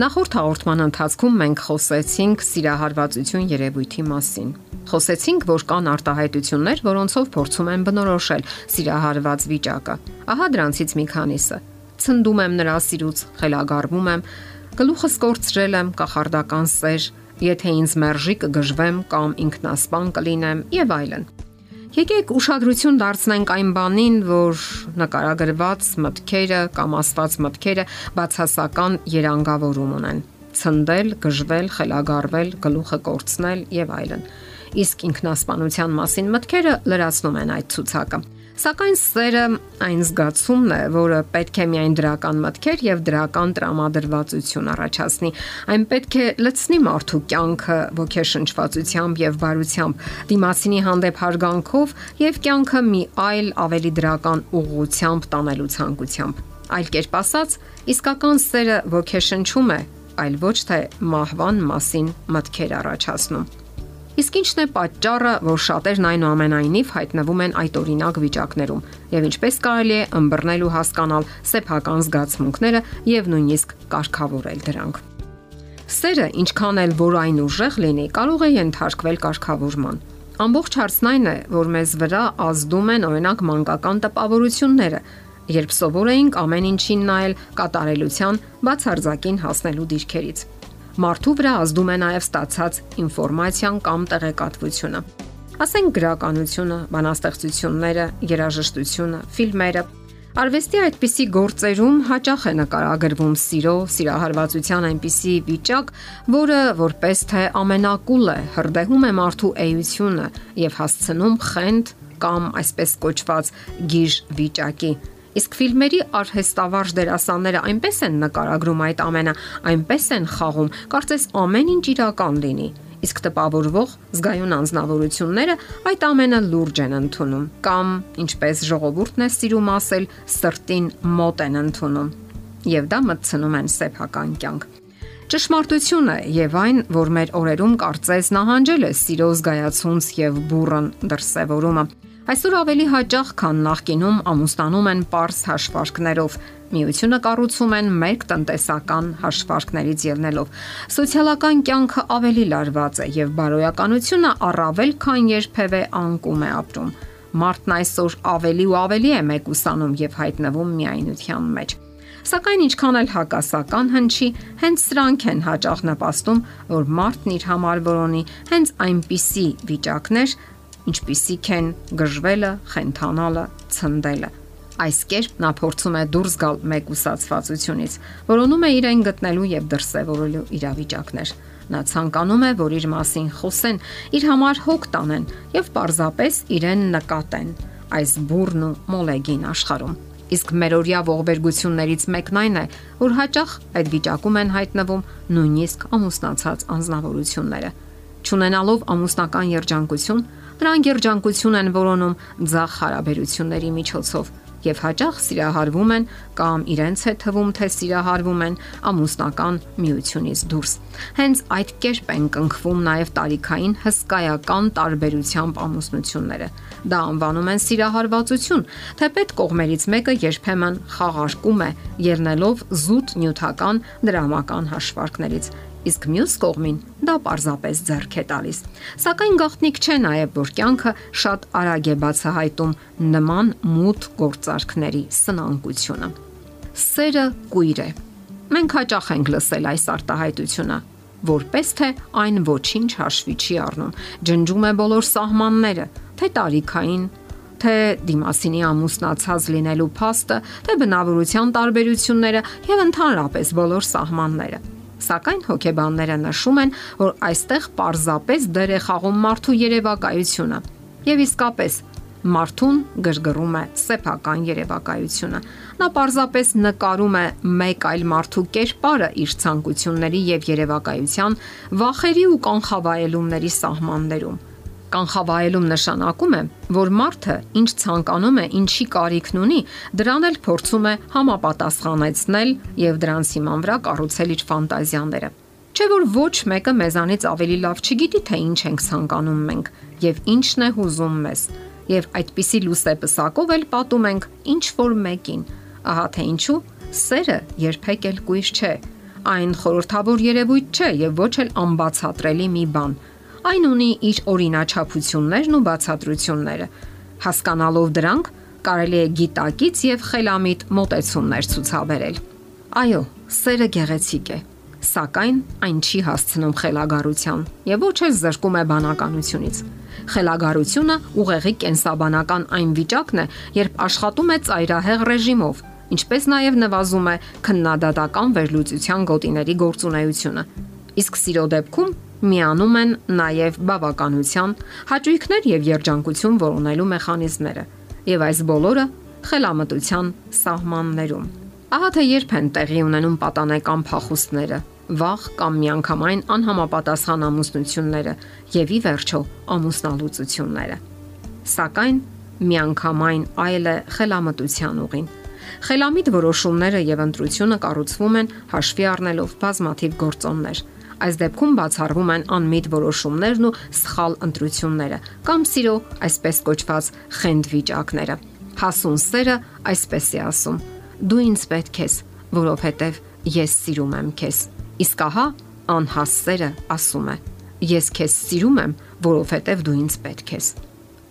Նախորդ հաղորդման ընթացքում մենք խոսեցինք սիրահարվածություն երևույթի մասին։ Խոսեցինք, որ կան արտահայտություններ, որոնցով փորձում են բնորոշել սիրահարված վիճակը։ Ահա դրանցից մի քանիսը։ Ցնդում եմ նրա սիրուց, խելագարվում եմ, գլուխս կորցրել եմ, կախարդական սեր, եթե ինձ մերժի կգժվեմ կամ ինքնասպան կլինեմ եւ այլն։ Եկեք ուշադրություն դարձնենք այն բանին, որ նկարագրված մտքերը կամ աստված մտքերը բացասական երանգավորում ունեն։ Ցնդել, գժվել, խելագարվել, գլուխը կորցնել եւ այլն։ Իսկ ինքնասպանության մասին մտքերը լրացնում են այդ ցուցակը։ Սակայն սերը այն զգացումն է, որը պետք է միայն դրական մտքեր եւ դրական տրամադրվածություն առաջացնի։ Այն պետք է լցնի մարդու կյանքը ոգեշնչվածությամբ եւ բարությամբ, դիմասինի հանդեպ հարգանքով եւ կյանքը մի այլ ավելի դրական ուղղությամբ տանելու ցանկությամբ։ Այլ կերպ ասած, իսկական սերը ոգեշնչում է, այլ ոչ թե մահվան մասին մտքեր առաջացնում։ Իսկ ի՞նչն է պատճառը, որ շատերն այնուամենայնիվ հայտնվում են այդ օրինակ վիճակներում եւ ինչպես կարելի է ըմբռնել ու հասկանալ սեփական զգացմունքները եւ նույնիսկ կարգավորել դրանք։ Սերը, ինչքան էլ որ այն ուժեղ լինի, կարող է ենթարկվել կարգավորման։ Ամբողջ հարցն այն է, որ մեզ վրա ազդում են օրինակ մանկական տպավորությունները, երբ սովոր էինք ամեն ինչին նայել կատարելության բացարձակին հասնելու դիրքերից մարդու վրա ազդում է նաև ստացած ինֆորմացիան կամ տեղեկատվությունը։ Ասենք գրականությունը, բանաստեղծությունները, երաժշտությունը, ֆիլմերը, Արվեստի այդպիսի գործերում հաճախ է նկարագրվում սիրո, սիրահարվածության այնպիսի վիճակ, որը որպես թե ամենակուլ է, հրդեհում է մարդու էությունը եւ հասցնում խենթ կամ այսպես կոչված գիժ վիճակի, Իսկ ֆիլմերի արհեստավարժ դերասանները այնպես են նկարագրում այդ ամենը, այնպես են խաղում, կարծես ամեն ինչ իրական լինի։ Իսկ տպավորվող զգայուն անznավորությունները այդ ամենը լուրջ են ընդունում կամ ինչպես ժողովուրդն է սիրում ասել, սրտին մոտ են ընդունում։ Եվ դա մտցնում են սեփական կյանք։ Ճշմարտությունը եւ այն, որ մեր օրերում կարծես նահանջել է սիրո զգայացունց եւ բուրըն դրսևորումը Այսօր ավելի հաճախ, քան նախկինում ամուսնանում են པարս հաշվարկներով։ Միությունը կառուցում են մեկ տնտեսական հաշվարկներից ելնելով։ Սոցիալական կյանքը ավելի լարված է եւ բարոյականությունը առավել քան երբևէ անկում է ապրում։ Մարդն այսօր ավելի ու ավելի է մեկուսանում եւ հայտնվում միայնության մեջ։ Սակայն ինչքան էլ հակասական հնչի, հենց սրանք են հաճախ նպաստում, որ մարդն իր համար որոնի հենց այնպիսի վիճակներ, ինչպիսիք են գժվելը, խենթանալը, ցնդելը։ Այս կերպ նա փորձում է դուրս գալ մեկուսացվածությունից, որոնում է իրեն գտնելու եւ դրսեւորելու իրավիճակներ։ Նա ցանկանում է, որ իր մասին խոսեն, իր համար հոգ տանեն եւ պարզապես իրեն նկատեն այս բուրն ու մոլեգին աշխարհում։ Իսկ մերօրյա ողբերգություններից մեկն այն է, որ հաճախ այդ վիճակում են հայտնվում նույնիսկ ամուսնացած անznավորությունները։ Չունենալով ամուսնական երջանկություն, Նրանք երջանկություն են որոնում ցախ հարաբերությունների միջոցով եւ հաճախ սիրահարվում են կամ իրենց հետ թվում թե սիրահարվում են ամուսնական միությունից դուրս։ Հենց այդ կերպ են կնքվում նաև տարիքային հսկայական տարբերությամբ ամուսնությունները։ Դա անվանում են սիրահարվածություն, թեպետ կողմերից մեկը երբեմն խաղարկում է, ելնելով զուտ նյութական դրամական հաշվարկներից իսկ մյուս կողմին դա պարզապես ձեռք է տալիս։ Սակայն գաղտնիք չէ նաև, որ կյանքը շատ արագ է բացահայտում նման մութ գործարքների սնանկությունը։ Սերը կույր է։ Մենք հաճախ ենք լսել այս արտահայտությունը, որպես թե այն ոչինչ հաշվի չի առնում, ջնջում է բոլոր սահմանները, թե տարիքային, թե դիմասինի ամուսնացած լինելու փաստը, թե բնավորության տարբերությունները եւ ընդհանրապես բոլոր սահմանները։ Սակայն հոգեբանները նշում են, որ այստեղ պարզապես դեր է խաղում մարդու երևակայությունը։ Եվ իսկապես մարդուն գրգռում է սեփական երևակայությունը։ Նա պարզապես նկարում է մեկ այլ մարդու կերպարը իր ցանկությունների եւ երևակայության, վախերի ու կանխավայելումների սահմաններում Կանխավայելում նշանակում է, որ մարդը ինչ ցանկանում է, ինչի կարիքն ունի, դրան էլ փորձում է համապատասխանեցնել եւ դրանց հիման վրա կառուցել իր ֆանտազիաները։ Չէ որ ոչ մեկը մեզանից ավելի լավ չգիտի, թե ինչ ենք ցանկանում մենք եւ ինչն է հուզում մեզ։ Եվ այդպիսի լուսեպսակով էլ պատում ենք ինչ որ մեկին։ Ահա թե ինչու սերը երբեք էլ կույր չէ, Այն խորթավոր երևույթ չէ եւ ոչ էլ անբացատրելի մի բան։ Այն ունի իր օրինաչափություններն ու բացատրությունները։ Հասկանալով դրանք, կարելի է գիտակից եւ խելամիտ մտածումներ ցուցաբերել։ Այո, սերը գեղեցիկ է, սակայն այն չի հասցնում խելագարության եւ ոչ էլ զրկում է բանականությունից։ Խելագարությունը ուղեղի կենսաբանական այն վիճակն է, երբ աշխատում է ծայրահեղ ռեժիմով, ինչպես նաև նվազում է քննադատական վերլուծության գոտիների գործունեությունը։ Իսկ սիրո դեպքում միանում են նաև բավականության, հաճույքներ եւ երջանկություն որոնելու մեխանիզմները, եւ այս բոլորը խելամտության սահմաններում։ Ահա թե երբ են տեղի ունենում պատանեկան փախուստները, վաղ կամ միանգամայն անհամապատասխան ամուսնությունները եւ ի վերջո ամուսնալուծությունները։ Սակայն միանգամայն այլ է խելամտության ուղին Խելամիտ որոշումները եւ ընտրությունը կառուցվում են հաշվի առնելով բազմաթիվ գործոններ։ Այս դեպքում բացառվում են անմիտ որոշումներն ու սխալ ընտրությունները կամ սիրո այսպես կոչված խենդ վիճակները։ Հասուն սերը այսպես է ասում. Դու ինձ պետք ես, որովհետև ես սիրում եմ քեզ։ Իսկ ահա անհասսերը ասում է. Ես քեզ սիրում եմ, որովհետև դու ինձ պետք ես։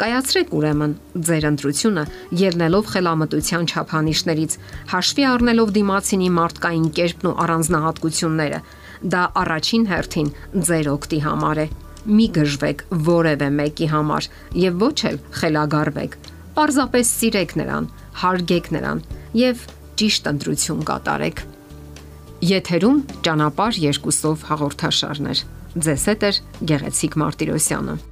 Կայացրեք ուրեմն ձեր ընտրությունը ելնելով խելամտության չափանիշներից, հաշվի առնելով դիմացինի մարդկային կերպն ու առանձնահատկությունները։ Դա առաջին հերթին ձեր օգտի համար է։ Մի գժվեք որևէ մեկի համար եւ ոչ էլ խելագարվեք։ Պարզապես սիրեք նրան, հարգեք նրան եւ ճիշտ ընտրություն կատարեք։ Եթերում ճանապարհ երկուսով հաղորդաշարներ։ Ձեզ հետ է գեղեցիկ Մարտիրոսյանը։